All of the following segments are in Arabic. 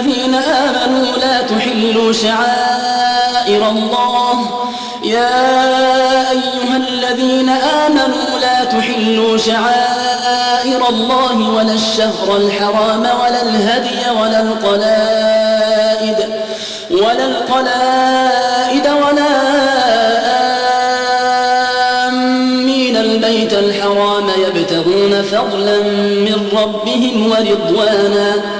الذين آمنوا لا تحلوا شعائر الله. يا أيها الذين آمنوا لا تحلوا شعائر الله ولا الشهر الحرام ولا الهدي ولا القلائد ولا القلائد ولا آمين. البيت الحرام يبتغون فضلا من ربهم ورضوانا.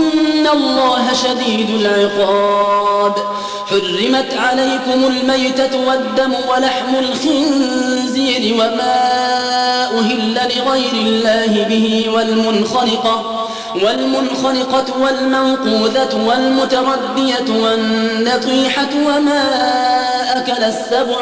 الله شديد العقاب. حرمت عليكم الميتة والدم ولحم الخنزير وما أهل لغير الله به والمنخلقة والمنخلقة والموقوذة والمتردية والنطيحة وما أكل السبع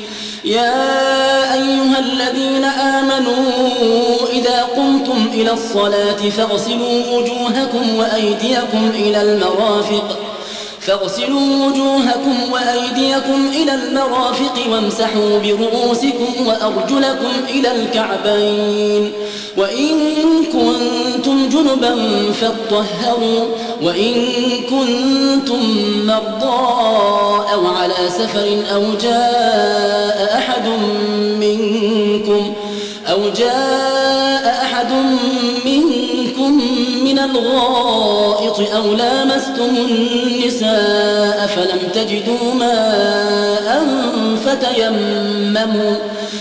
يا أيها الذين آمنوا إذا قمتم إلى الصلاة فاغسلوا وجوهكم وأيديكم إلى المرافق فاغسلوا وجوهكم وأيديكم إلى المرافق وامسحوا برؤوسكم وأرجلكم إلى الكعبين. وإن كنتم جنبا فاطهروا وإن كنتم مرضى أو على سفر أو جاء أحد منكم أو جاء أحد منكم من أو لامستم النساء فلم تجدوا ماء فتيمموا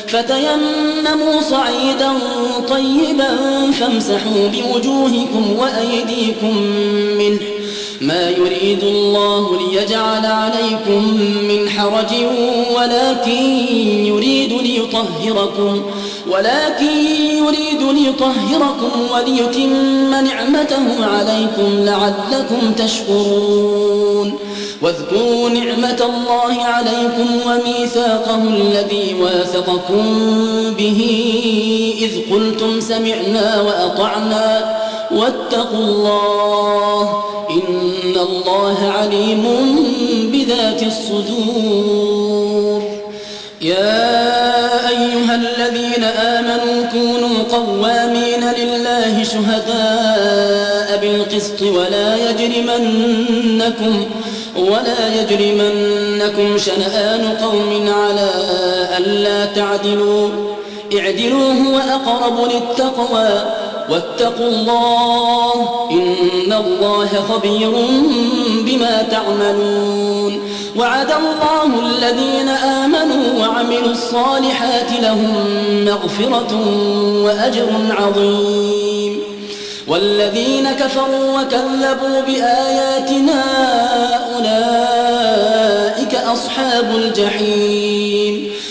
فتيمموا صعيدا طيبا فامسحوا بوجوهكم وأيديكم منه ما يريد الله ليجعل عليكم من حرج ولكن يريد ليطهركم ولكن يريد ليطهركم وليتم نعمته عليكم لعلكم تشكرون. واذكروا نعمة الله عليكم وميثاقه الذي واثقكم به إذ قلتم سمعنا وأطعنا واتقوا الله إن الله عليم بذات الصدور. يا أيها الذين آمنوا كونوا قوامين لله شهداء بالقسط ولا يجرمنكم ولا يجرمنكم شنآن قوم على ألا تعدلوا. اعدلوا هو أقرب للتقوى. واتقوا الله إن الله خبير بما تعملون وعد الله الذين آمنوا وعملوا الصالحات لهم مغفرة وأجر عظيم والذين كفروا وكذبوا بآياتنا أولئك أصحاب الجحيم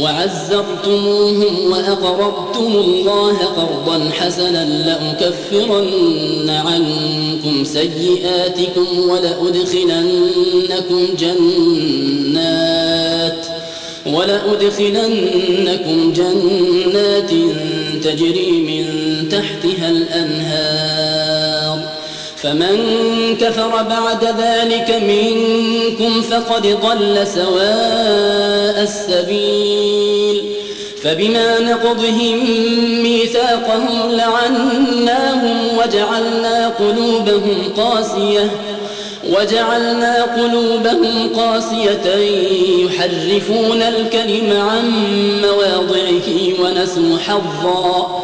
وعزرتموهم وأقرضتم الله قرضا حسنا لأكفرن عنكم سيئاتكم ولأدخلنكم جنات ولأدخلنكم جنات تجري من تحتها الأنهار فمن كفر بعد ذلك منكم فقد ضل سواء السبيل فبما نقضهم ميثاقهم لعناهم وجعلنا قلوبهم قاسية وجعلنا قلوبهم قاسية يحرفون الكلم عن مواضعه ونسوا حظا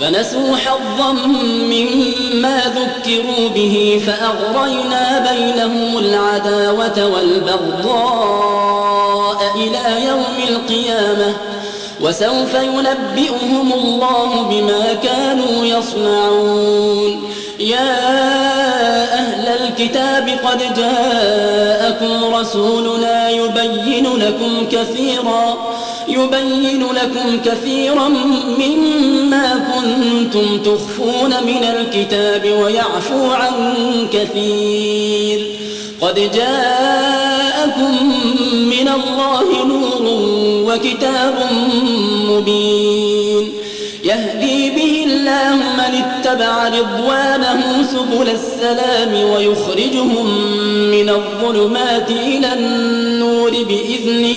فنسوا حظا مما ذكروا به فأغرينا بينهم العداوة والبغضاء إلى يوم القيامة وسوف ينبئهم الله بما كانوا يصنعون. يا أهل الكتاب قد جاءكم رسولنا يبين لكم كثيرا يبين لكم كثيرا مما كنتم تخفون من الكتاب ويعفو عن كثير. قد جاءكم من الله نور وكتاب مبين. يهدي به الله من اتبع رضوانه سبل السلام ويخرجهم من الظلمات إلى النور بإذنه.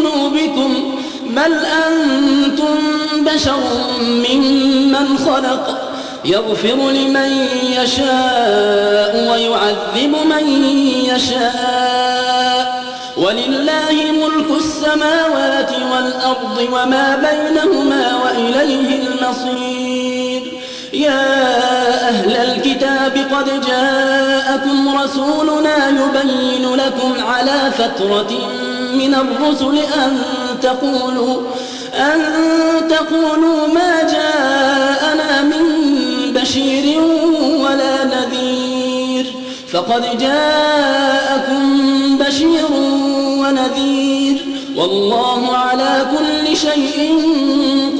بذنوبكم بل أنتم بشر ممن خلق يغفر لمن يشاء ويعذب من يشاء ولله ملك السماوات والأرض وما بينهما وإليه المصير يا أهل الكتاب قد جاءكم رسولنا يبين لكم على فترة من الرسل أن تقولوا أن تقولوا ما جاءنا من بشير ولا نذير. فقد جاءكم بشير ونذير. والله على كل شيء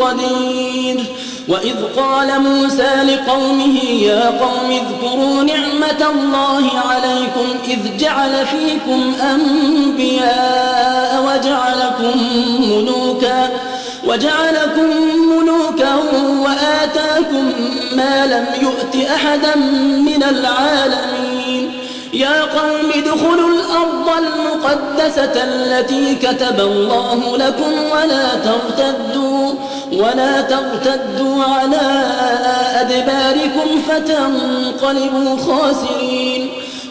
قدير. وإذ قال موسى لقومه يا قوم اذكروا نعمة الله عليكم إذ جعل فيكم أنبياء وجعلكم ملوكا وجعلكم ملوكا وآتاكم ما لم يؤت أحدا من العالمين. يا قوم ادخلوا الأرض المقدسة التي كتب الله لكم ولا ترتدوا ولا ترتدوا على أدباركم فتنقلبوا خاسرين.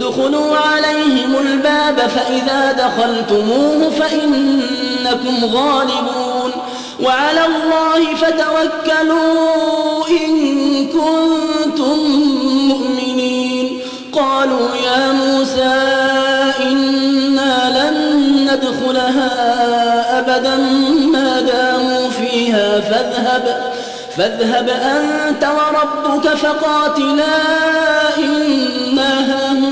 ادخلوا عليهم الباب فإذا دخلتموه فإنكم غالبون وعلى الله فتوكلوا إن كنتم مؤمنين قالوا يا موسى إنا لن ندخلها أبدا ما داموا فيها فاذهب فاذهب أنت وربك فقاتلا إنا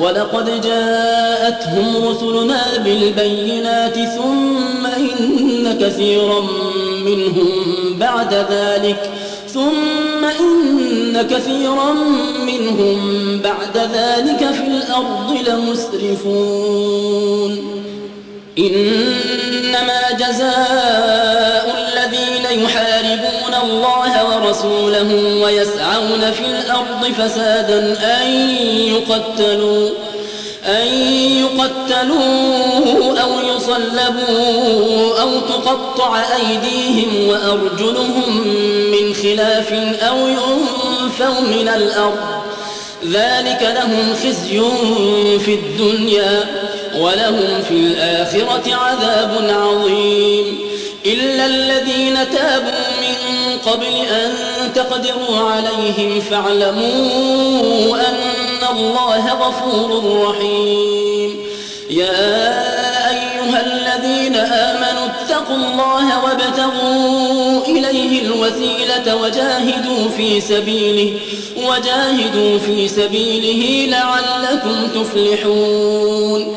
ولقد جاءتهم رسلنا بالبينات ثم إن كثيرا منهم بعد ذلك ثم إن كثيرا منهم بعد ذلك في الأرض لمسرفون. إنما جزاء الذين يحاربون الله ورسوله ويسعون في الأرض فسادا أن يقتلوا أن يقتلوا أو يصلبوا أو تقطع أيديهم وأرجلهم من خلاف أو ينفوا من الأرض. ذلك لهم خزي في الدنيا ولهم في الآخرة عذاب عظيم. إلا الذين تابوا قبل أن تقدروا عليهم فاعلموا أن الله غفور رحيم. يا أيها الذين آمنوا اتقوا الله وابتغوا إليه الوسيلة وجاهدوا في سبيله وجاهدوا في سبيله لعلكم تفلحون.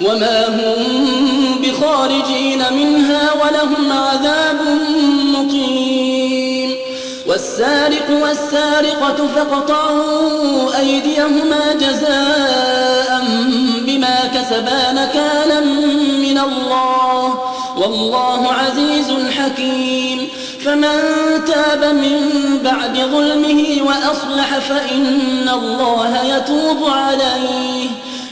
وما هم بخارجين منها ولهم عذاب مقيم. والسارق والسارقة فاقطعوا أيديهما جزاء بما كسبا نكالا من الله. والله عزيز حكيم. فمن تاب من بعد ظلمه وأصلح فإن الله يتوب عليه.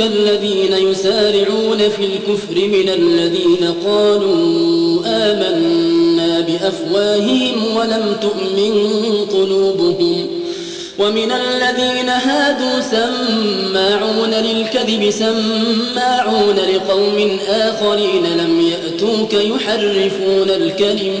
الذين يسارعون في الكفر من الذين قالوا آمنا بأفواههم ولم تؤمن قلوبهم ومن الذين هادوا سماعون للكذب سماعون لقوم آخرين لم يأتوك يحرفون الكلم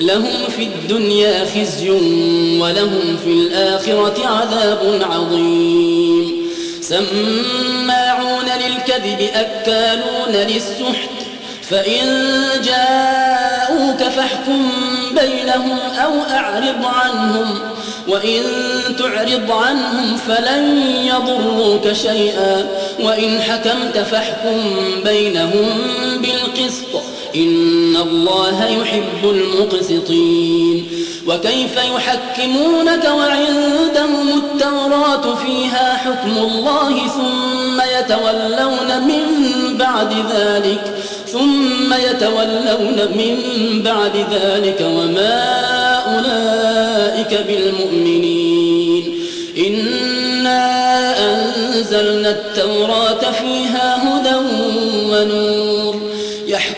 لهم في الدنيا خزي ولهم في الآخرة عذاب عظيم. سماعون للكذب أكالون للسحت. فإن جاءوك فاحكم بينهم أو أعرض عنهم. وإن تعرض عنهم فلن يضروك شيئا. وإن حكمت فاحكم بينهم بالقسط. إن الله يحب المقسطين. وكيف يحكمونك وعندهم التوراة فيها حكم الله ثم يتولون من بعد ذلك؟ ثم يتولون من بعد ذلك وما أولئك بالمؤمنين. إنا أنزلنا التوراة فيها هدى ونور.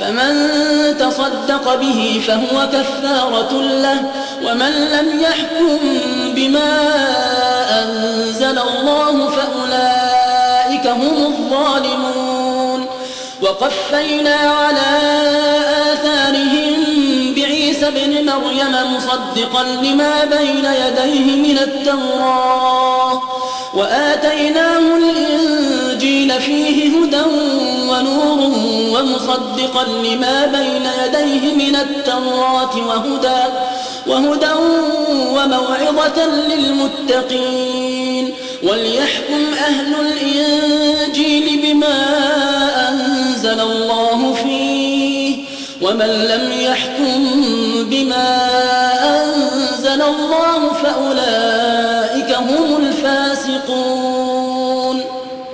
فمن تصدق به فهو كفارة له ومن لم يحكم بما أنزل الله فأولئك هم الظالمون. وقفينا على آثارهم بعيسى بن مريم مصدقا لما بين يديه من التوراة وآتيناه الإنجيل فيه هدى ونور ومصدقا لما بين يديه من التوراة وهدى وهدى وموعظة للمتقين. وليحكم أهل الإنجيل بما أنزل الله فيه ومن لم يحكم بما أنزل الله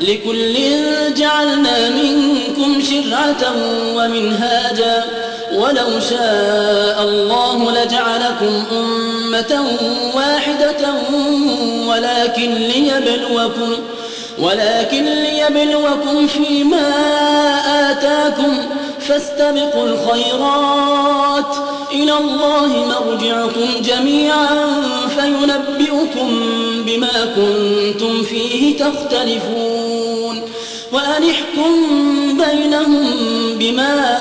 لكل جعلنا منكم شرعة ومنهاجا. ولو شاء الله لجعلكم أمة واحدة ولكن ليبلوكم ولكن ليبلوكم فيما آتاكم. فاستبقوا الخيرات إلى الله مرجعكم جميعا فينبئكم بما كنتم فيه تختلفون وأن احكم بينهم بما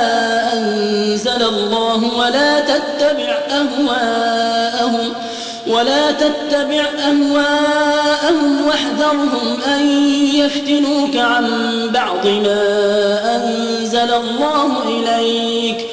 أنزل الله ولا تتبع أهواءهم ولا تتبع أهواءهم واحذرهم أن يفتنوك عن بعض ما أنزل الله إليك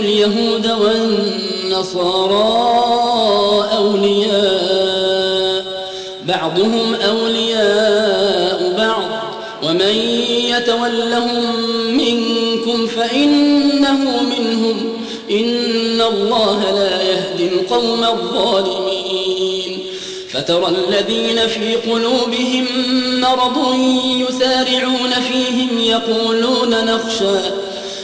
اليهود والنصارى أولياء بعضهم أولياء بعض. ومن يتولهم منكم فإنه منهم. إن الله لا يهدي القوم الظالمين. فترى الذين في قلوبهم مرض يسارعون فيهم يقولون نخشى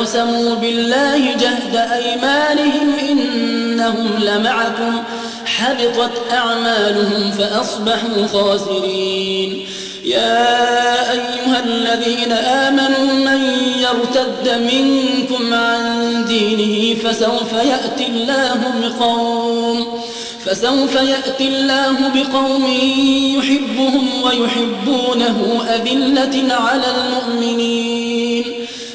أقسموا بالله جهد أيمانهم إنهم لمعكم حبطت أعمالهم فأصبحوا خاسرين. يا أيها الذين آمنوا من يرتد منكم عن دينه فسوف يأتي الله بقوم فسوف يأتي الله بقوم يحبهم ويحبونه أذلة على المؤمنين.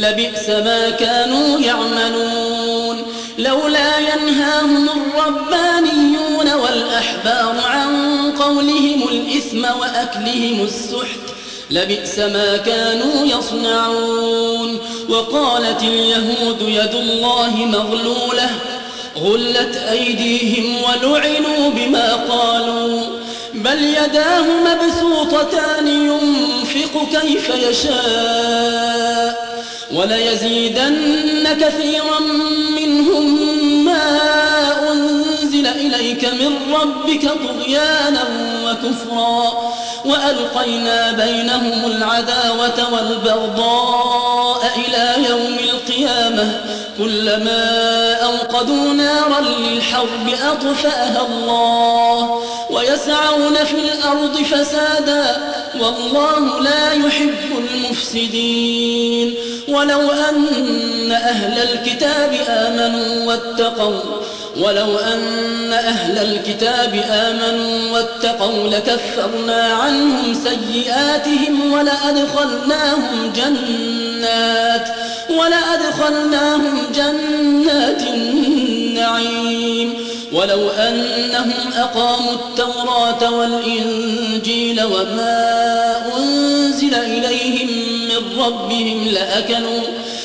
لبئس ما كانوا يعملون. لولا ينهاهم الربانيون والأحبار عن قولهم الإثم وأكلهم السحت لبئس ما كانوا يصنعون. وقالت اليهود يد الله مغلولة غلت أيديهم ولعنوا بما قالوا. بل يداه مبسوطتان ينفق كيف يشاء. وليزيدن كثيرا منهم ما أنزل إليك من ربك طغيانا وكفرا وألقينا بينهم العداوة والبغضاء إلى يوم القيامة كلما أوقدوا نارا للحرب أطفأها الله ويسعون في الأرض فسادا والله لا يحب المفسدين ولو أن أهل الكتاب آمنوا واتقوا ولو أن أهل الكتاب آمنوا واتقوا لكفرنا عنهم سيئاتهم ولأدخلناهم جنات ولأدخلناهم جنات النعيم. ولو أنهم أقاموا التوراة والإنجيل وما أنزل إليهم من ربهم لأكلوا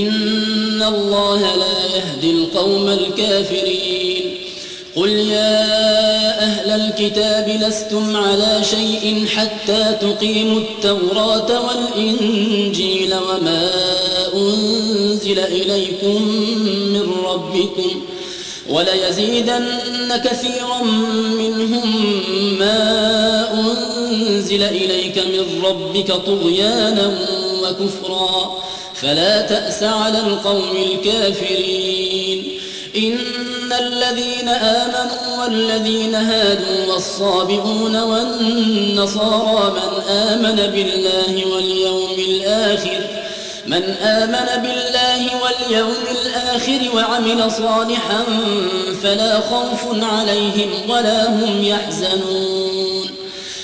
إن الله لا يهدي القوم الكافرين. قل يا أهل الكتاب لستم على شيء حتى تقيموا التوراة والإنجيل وما أنزل إليكم من ربكم وليزيدن كثيرا منهم ما أنزل إليك من ربك طغيانا وكفرا. فلا تأس على القوم الكافرين. إن الذين آمنوا والذين هادوا والصابئون والنصارى من آمن بالله واليوم الآخر من آمن بالله واليوم الآخر وعمل صالحا فلا خوف عليهم ولا هم يحزنون.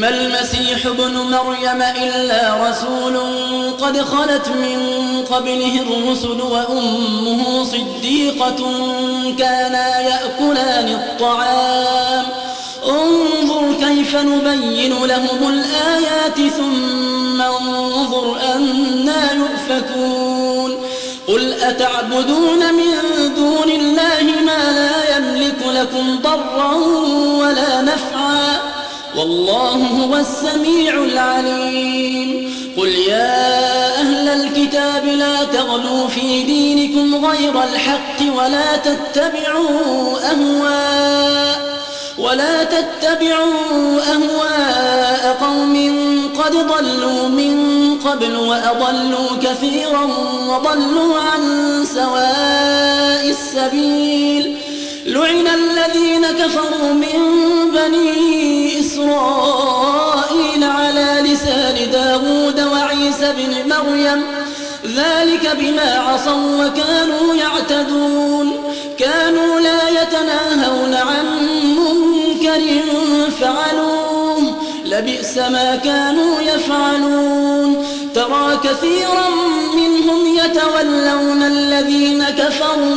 ما المسيح ابن مريم إلا رسول قد خلت من قبله الرسل وأمه صديقة كانا يأكلان الطعام. انظر كيف نبين لهم الآيات ثم انظر أنا يؤفكون. قل أتعبدون من دون الله ما لا يملك لكم ضرا ولا نفعا. والله هو السميع العليم. قل يا أهل الكتاب لا تغلوا في دينكم غير الحق ولا تتبعوا أهواء ولا تتبعوا أهواء قوم قد ضلوا من قبل وأضلوا كثيرا وضلوا عن سواء السبيل. لعن الذين كفروا من بني إسرائيل على لسان داود وعيسى بن مريم. ذلك بما عصوا وكانوا يعتدون. كانوا لا يتناهون عن منكر فعلوه. لبئس ما كانوا يفعلون. ترى كثيرا منهم يتولون الذين كفروا.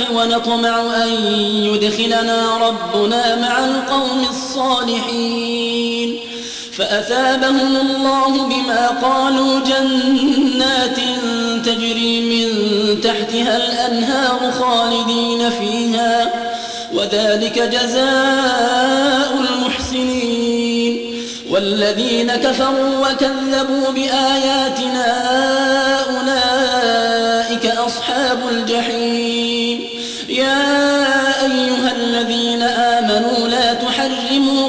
الحق ونطمع أن يدخلنا ربنا مع القوم الصالحين. فأثابهم الله بما قالوا جنات تجري من تحتها الأنهار خالدين فيها وذلك جزاء المحسنين. والذين كفروا وكذبوا بآياتنا أولئك أصحاب الجحيم.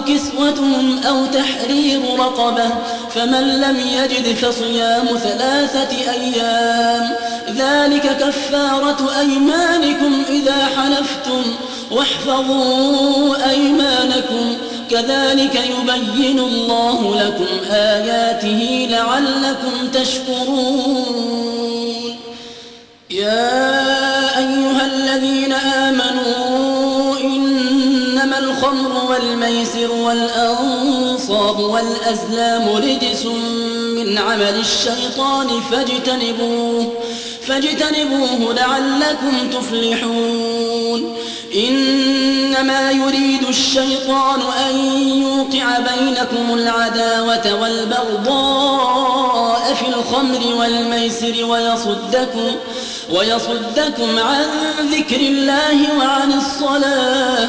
كسوتهم أو تحرير رقبة فمن لم يجد فصيام ثلاثة أيام. ذلك كفارة أيمانكم إذا حلفتم واحفظوا أيمانكم. كذلك يبين الله لكم آياته لعلكم تشكرون. الخمر والميسر والأنصاب والأزلام رجس من عمل الشيطان فاجتنبوه فاجتنبوه لعلكم تفلحون. إنما يريد الشيطان أن يوقع بينكم العداوة والبغضاء في الخمر والميسر ويصدكم, ويصدكم عن ذكر الله وعن الصلاة.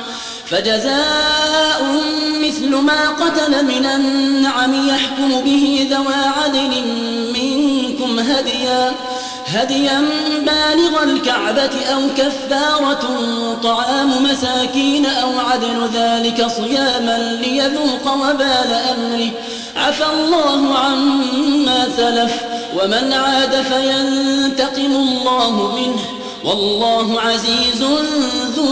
فجزاء مثل ما قتل من النعم يحكم به ذوى عدل منكم هديا هديا بالغ الكعبة أو كفارة طعام مساكين أو عدل ذلك صياما ليذوق وبال أمره. عفى الله عما سلف ومن عاد فينتقم الله منه. والله عزيز ذو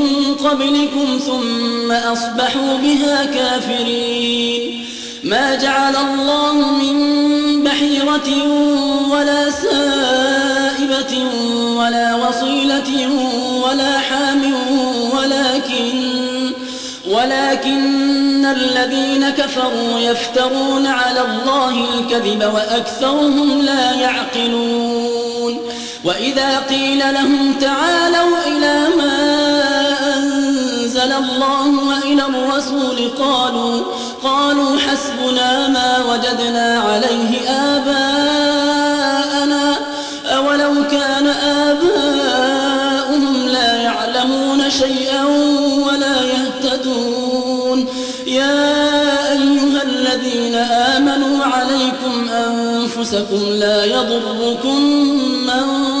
قبلكم ثم أصبحوا بها كافرين. ما جعل الله من بحيرة ولا سائبة ولا وصيلة ولا حام ولكن ولكن الذين كفروا يفترون على الله الكذب وأكثرهم لا يعقلون. وإذا قيل لهم تعالوا إلى ما أنزل الله وإلى الرسول قالوا قالوا حسبنا ما وجدنا عليه آباءنا أولو كان آباؤهم لا يعلمون شيئا ولا يهتدون. يا أيها الذين آمنوا عليكم أنفسكم لا يضركم من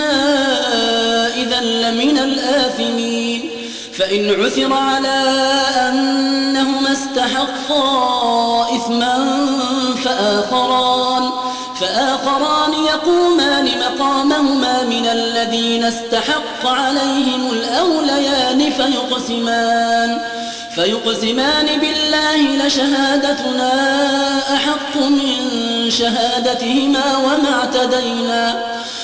إذا لمن الآثمين فإن عثر على أنهما استحقا إثما فآخران فآخران يقومان مقامهما من الذين استحق عليهم الأوليان فيقسمان فيقسمان بالله لشهادتنا أحق من شهادتهما وما اعتدينا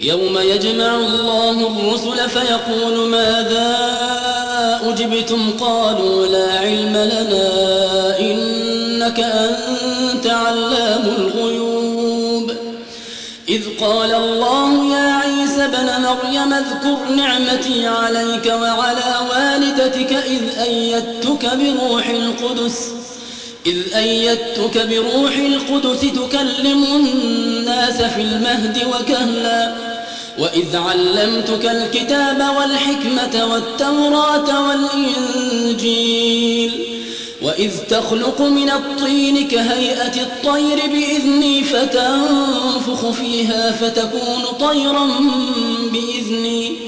يوم يجمع الله الرسل فيقول ماذا أجبتم؟ قالوا لا علم لنا إنك أنت علام الغيوب. إذ قال الله يا عيسى بن مريم اذكر نعمتي عليك وعلى والدتك إذ أيدتك بروح القدس إذ أيدتك بروح القدس تكلم الناس في المهد وكهلا. وإذ علمتك الكتاب والحكمة والتوراة والإنجيل وإذ تخلق من الطين كهيئة الطير بإذني فتنفخ فيها فتكون طيرا بإذني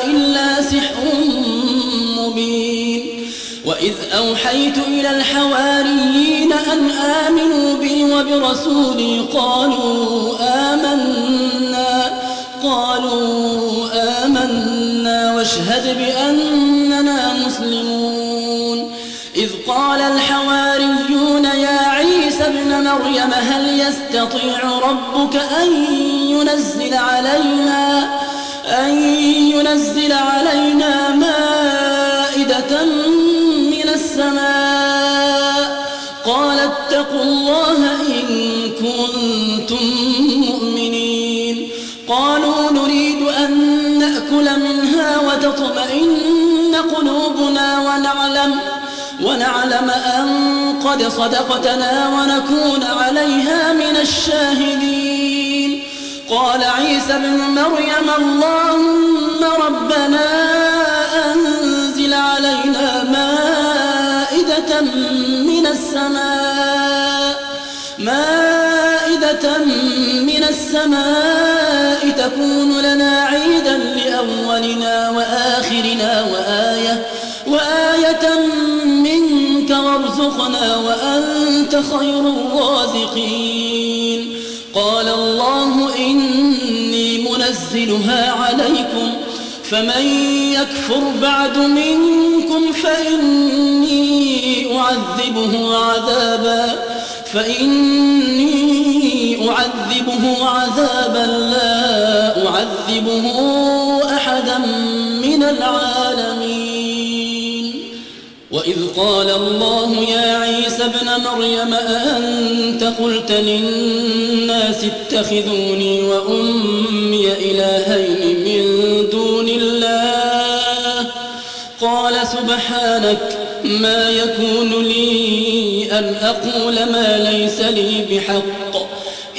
وإذ أوحيت إلى الحواريين أن آمنوا بي وبرسولي قالوا آمنا قالوا آمنا واشهد بأننا مسلمون. إذ قال الحواريون يا عيسى ابن مريم هل يستطيع ربك أن ينزل علينا أن ينزل علينا مائدة الله إن كنتم مؤمنين. قالوا نريد أن نأكل منها وتطمئن قلوبنا ونعلم ونعلم أن قد صدقتنا ونكون عليها من الشاهدين. قال عيسى ابن مريم اللهم ربنا من السماء تكون لنا عيدا لأولنا وآخرنا وآية وآية منك وارزقنا وأنت خير الرازقين قال الله إني منزلها عليكم فمن يكفر بعد منكم فإني أعذبه عذابا فإني أعذبه عذابا لا أعذبه أحدا من العالمين. وإذ قال الله يا عيسى ابن مريم أأنت قلت للناس اتخذوني وأمي إلهين من دون الله. قال سبحانك ما يكون لي أن أقول ما ليس لي بحق.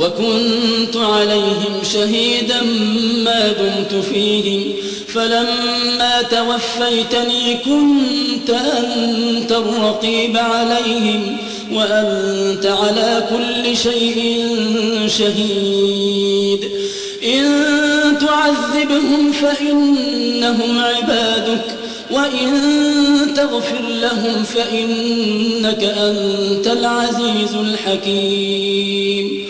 وكنت عليهم شهيدا ما دمت فيهم فلما توفيتني كنت أنت الرقيب عليهم وأنت على كل شيء شهيد. إن تعذبهم فإنهم عبادك وإن تغفر لهم فإنك أنت العزيز الحكيم.